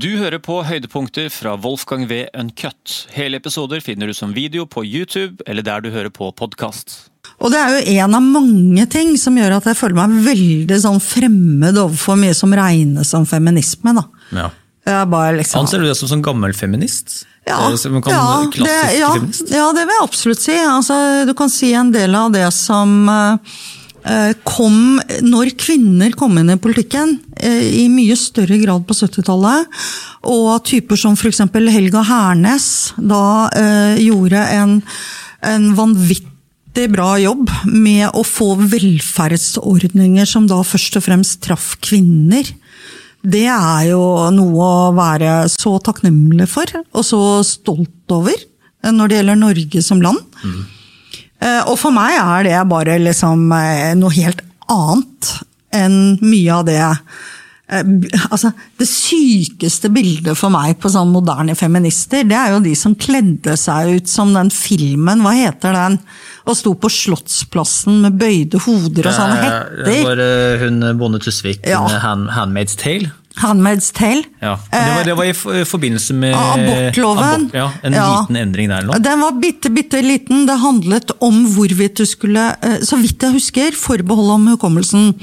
Du hører på høydepunkter fra Wolfgang V. Uncut. Hele episoder finner du som video på YouTube eller der du hører på podkast. Og det er jo en av mange ting som gjør at jeg føler meg veldig sånn fremmed overfor mye som regnes som feminisme. da. Ja. Jeg bare liksom... Anser du deg som sånn gammel feminist? Ja, Eh, kan, ja, det, ja, feminist? ja, det vil jeg absolutt si. Altså, du kan si en del av det som eh, kom når kvinner kom inn i politikken, eh, i mye større grad på 70-tallet. Og typer som f.eks. Helga Hernes da eh, gjorde en, en vanvittig bra jobb med å få velferdsordninger som da først og fremst traff kvinner. Det er jo noe å være så takknemlig for, og så stolt over, eh, når det gjelder Norge som land. Eh, Og for meg er det bare liksom eh, noe helt annet enn mye av det eh, Altså, det sykeste bildet for meg på sånn moderne feminister, det er jo de som kledde seg ut som den filmen, hva heter den? Og sto på Slottsplassen med bøyde hoder og sånne Det var eh, hun Bonde Tusvik, Ja. hand, 'Handmaid's Tale'. Handmaid's Tale. Ja. Det, var, det var i forbindelse med Abortloven. abort, ja, en Ja. liten endring der Nå. Den var bitte, bitte liten. Det handlet om hvorvidt du skulle, eh, så vidt jeg husker, forbeholdet om hukommelsen,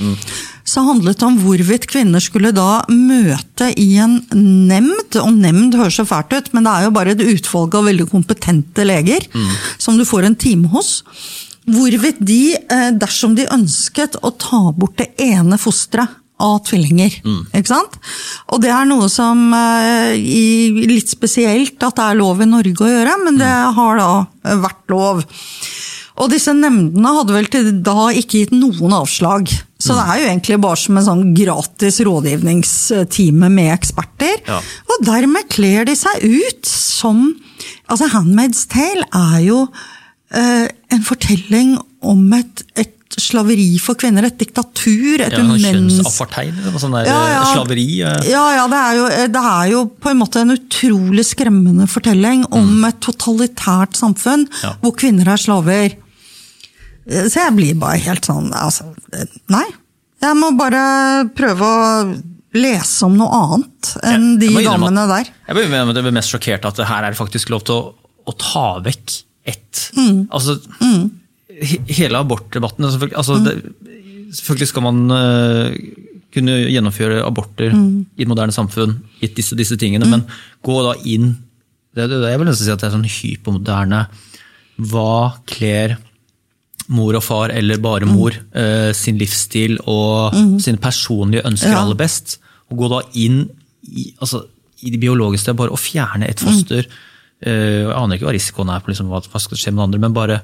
så handlet det om hvorvidt kvinner skulle da møte i en nemnd, og nemnd høres så fælt ut, men det er jo bare et utvalg av veldig kompetente leger, som du får en time hos. Hvorvidt de, eh, dersom de ønsket å ta bort det ene fosteret av tvillinger. Ikke sant? Og det er noe som i, litt spesielt at det er lov i Norge å gjøre, men det har da eh, vært lov. Og disse nemndene hadde vel til da ikke gitt noen avslag. Så det er jo egentlig bare som en sånn gratis rådgivningstime med eksperter. Ja. Og dermed kler de seg ut som Altså, Handmaid's Tale er jo eh, en fortelling om et, et slaveri for kvinner, et diktatur, et Ja, sånn umenneskelig Kjønnsapartheid, der, Ja, ja. slaveri. eh. ja, ja det, er jo, det er jo på en måte en utrolig skremmende fortelling om et totalitært samfunn Mm. Ja. hvor kvinner er slaver. Så jeg blir bare helt sånn altså, Nei. Jeg må bare prøve å lese om noe annet enn de damene der. Jeg ble med- ble mest sjokkert at det her er det faktisk lov til å, å ta vekk ett Mm. Altså, he, hele abortdebatten selvfølgelig, Mm. altså, det, selvfølgelig skal man øh, kunne gjennomføre aborter Mm. i et moderne samfunn, gitt disse, disse tingene, men gå da inn det, det, Jeg vil nesten si at det er sånn hypermoderne Hva kler mor og far, eller bare mor, eh, sin livsstil og sine personlige ønsker Ja. aller best. Og gå da inn i, altså, i det biologiske, bare å fjerne et foster. eh, jeg aner ikke hva risikoen er på liksom, hva, hva skal skje med andre, men bare eh,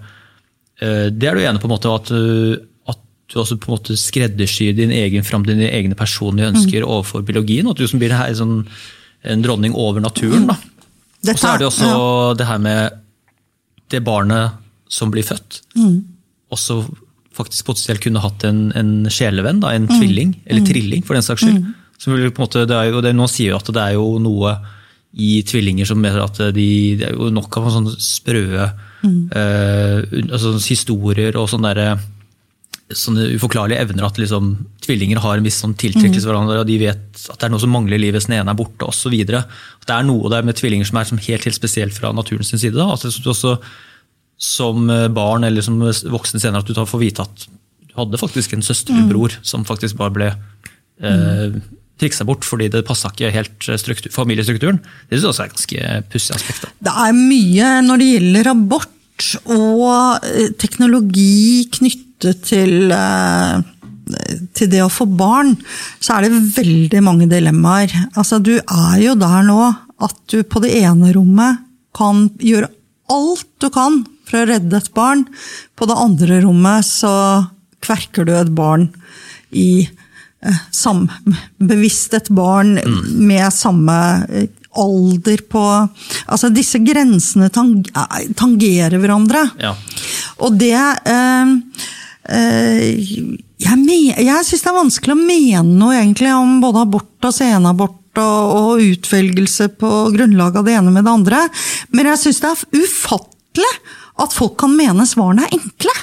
Det er du enig på en måte at at du også på en måte skreddersyr din egen fram dine egne personlige ønsker overfor biologien, at du som blir her, sånn, en dronning over naturen. da. Og så er det også ja. det her med det barnet som blir født, Mm. også faktisk potensielt kunne hatt en, en sjelevenn, da, Mm. en tvilling, eller trilling for den saks skyld. Som vil på en måte, det er jo, det, Noen sier jo at det er jo noe i tvillinger som mener at de, det er jo nok av sånne sprø Mm. Uh, altså historier og sånne der, sånne uforklarlige evner at liksom, tvillinger har en viss sånn tiltrekkelse til hverandre, og de vet at det er noe som mangler i livet hvis den ene er borte, osv. Det er noe der med tvillinger som er som helt, helt spesielt fra naturens side. Da. Altså, også som barn eller som voksen senere at du får vite at du hadde faktisk en søster eller bror som faktisk bare ble eh, triksa bort fordi det passa ikke helt struktur, familiestrukturen. Det synes jeg også er et ganske pussig aspekt. Da. Det er mye når det gjelder abort og eh, teknologi knyttet til, eh, til det å få barn, så er det veldig mange dilemmaer. Altså, du er jo der nå at du på det ene rommet kan gjøre alt du kan for å redde et barn. På det andre rommet så kverker du et barn i eh, sam, bevisst et barn med samme alder på Altså, disse grensene tang, tangerer hverandre. Ja. Og det eh, eh, Jeg, me- jeg syns det er vanskelig å mene noe egentlig om både abort og senabort og, og utvelgelse på grunnlag av det ene med det andre, men jeg syns det er ufattelig at folk kan mene svarene er enkle.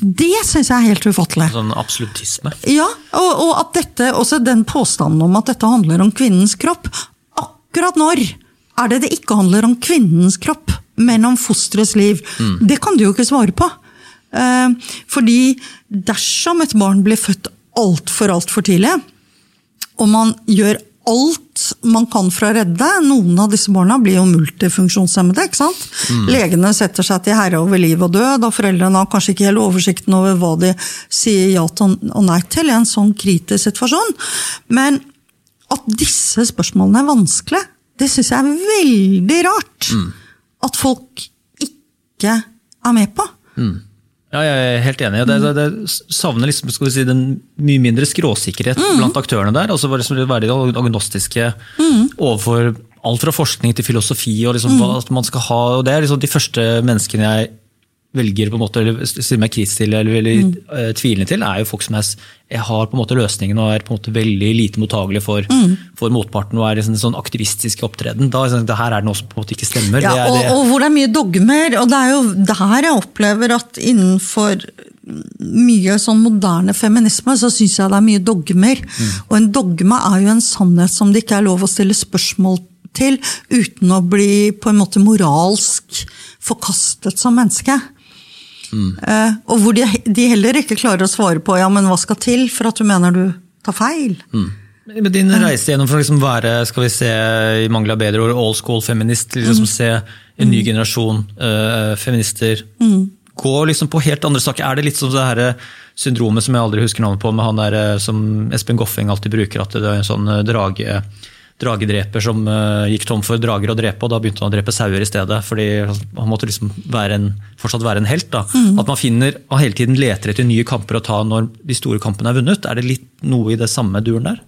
Det syns jeg er helt ufattelig. Sånn absolutisme. Ja, og, og at dette, også den påstanden om at dette handler om kvinnens kropp. Akkurat når er det det ikke handler om kvinnens kropp, men om fosterets liv? Det kan du jo ikke svare på. Eh, fordi dersom et barn blir født altfor, altfor tidlig, og man gjør alt man kan for å redde. Noen av disse barna blir jo multifunksjonshemmede. ikke sant? Legene setter seg til herre over liv og død, og foreldrene har kanskje ikke helt oversikten over hva de sier ja til og nei til i en sånn kritisk situasjon. Men at disse spørsmålene er vanskelige, det syns jeg er veldig rart. At folk ikke er med på. Ja, jeg er helt enig. Det, det, det savner liksom, skal vi si, den mye mindre skråsikkerhet blant aktørene der. altså bare liksom være de agnostiske overfor alt fra forskning til filosofi. og liksom hva man skal ha, og Det er liksom de første menneskene jeg velger på en måte, eller stiller meg kritisk til eller veldig eh, tvilende til, er jo folk som er, har på en måte løsningen og er på en måte veldig lite mottagelige for, for motparten og er en sånn aktivistisk opptreden. Da det sånn, det her er det noe som på en måte ikke stemmer. Ja, det er og, det. og hvor det er mye dogmer. Og det er jo der jeg opplever at innenfor mye sånn moderne feminisme, så syns jeg det er mye dogmer. Og en dogme er jo en sannhet som det ikke er lov å stille spørsmål til uten å bli på en måte moralsk forkastet som menneske. Eh, og hvor de, de heller ikke klarer å svare på ja, men hva skal til for at du mener du tar feil. Med din reise gjennom for å liksom være skal vi se, i mangel av bedre ord, old school feminist, til liksom se en ny generasjon eh, feminister gå liksom på helt andre saker. Er det litt som det her syndromet som jeg aldri husker navnet på, med han der eh, som Espen Goffeng alltid bruker, at det er en sånn eh, drage, dragedreper som eh, gikk tom for drager å drepe, og da begynte han å drepe sauer i stedet. fordi han måtte liksom være en, fortsatt være en helt. da. At man finner, og hele tiden leter etter nye kamper å ta når de store kampene er vunnet. Er det litt noe i det samme duren der?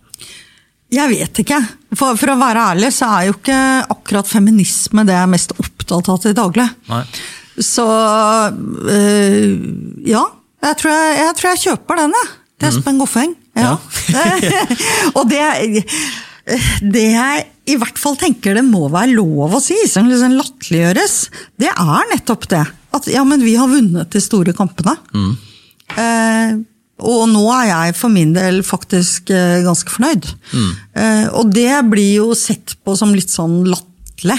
Jeg vet ikke. For, for å være ærlig så er jo ikke akkurat feminisme det jeg er mest opptatt av til daglig. Nei. Så øh, ja. Jeg tror jeg, jeg tror jeg kjøper den, jeg. Er Espen Goffeng. Ja. og det, det jeg i hvert fall tenker det må være lov å si, som liksom latterliggjøres, det er nettopp det. At ja, men vi har vunnet de store kampene. Eh, og nå er jeg for min del faktisk eh, ganske fornøyd. Eh, og det blir jo sett på som litt sånn latterlig.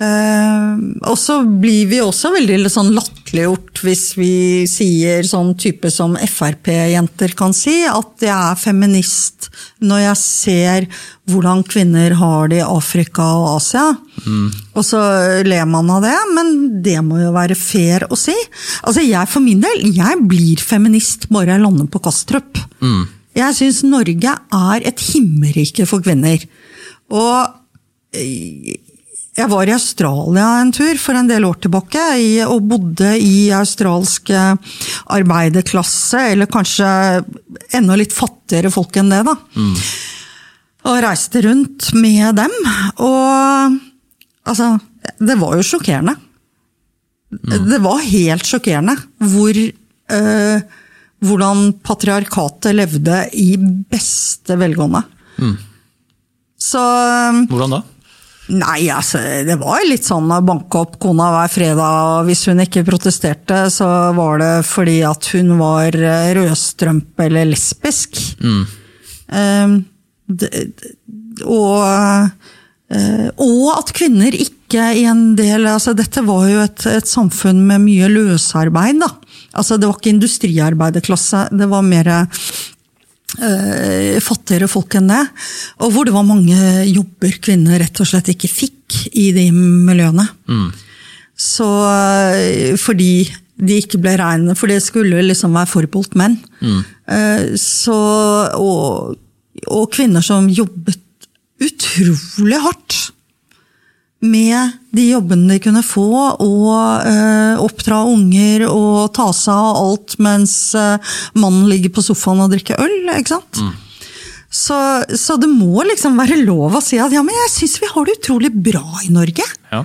Eh, og så blir vi også veldig sånn latterliggjort hvis vi sier sånn type som Frp-jenter kan si, at jeg er feminist når jeg ser hvordan kvinner har det i Afrika og Asia. Og så ler man av det, men det må jo være fair å si. Altså jeg for min del, jeg blir feminist bare jeg lander på Kastrup. Jeg syns Norge er et himmelrike for kvinner. Og jeg var i Australia en tur for en del år tilbake, og bodde i australsk eh, arbeiderklasse, eller kanskje enda litt fattigere folk enn det, da. Og reiste rundt med dem, og altså Det var jo sjokkerende. Det var helt sjokkerende hvor øh, hvordan patriarkatet levde i beste velgående. Så Hvordan da? Nei, altså, det var litt sånn å banke opp kona hver fredag. Hvis hun ikke protesterte, så var det fordi at hun var eh, rødstrømpe eller lesbisk. Eh, det, og, eh, og at kvinner ikke i en del altså Dette var jo et, et samfunn med mye løsarbeid. da. Altså, det var ikke industriarbeiderklasse, det var mer fattigere folk enn det. Og hvor det var mange jobber kvinner rett og slett ikke fikk i de miljøene. Så eh, fordi de ikke ble regnet, for det skulle liksom være forbeholdt menn. Mm. så, og, og kvinner som jobbet utrolig hardt med de jobbene de kunne få, og eh, oppdra unger og ta seg av alt mens eh, mannen ligger på sofaen og drikker øl. ikke sant? Så, så det må liksom være lov å si at ja, men jeg syns vi har det utrolig bra i Norge. Ja.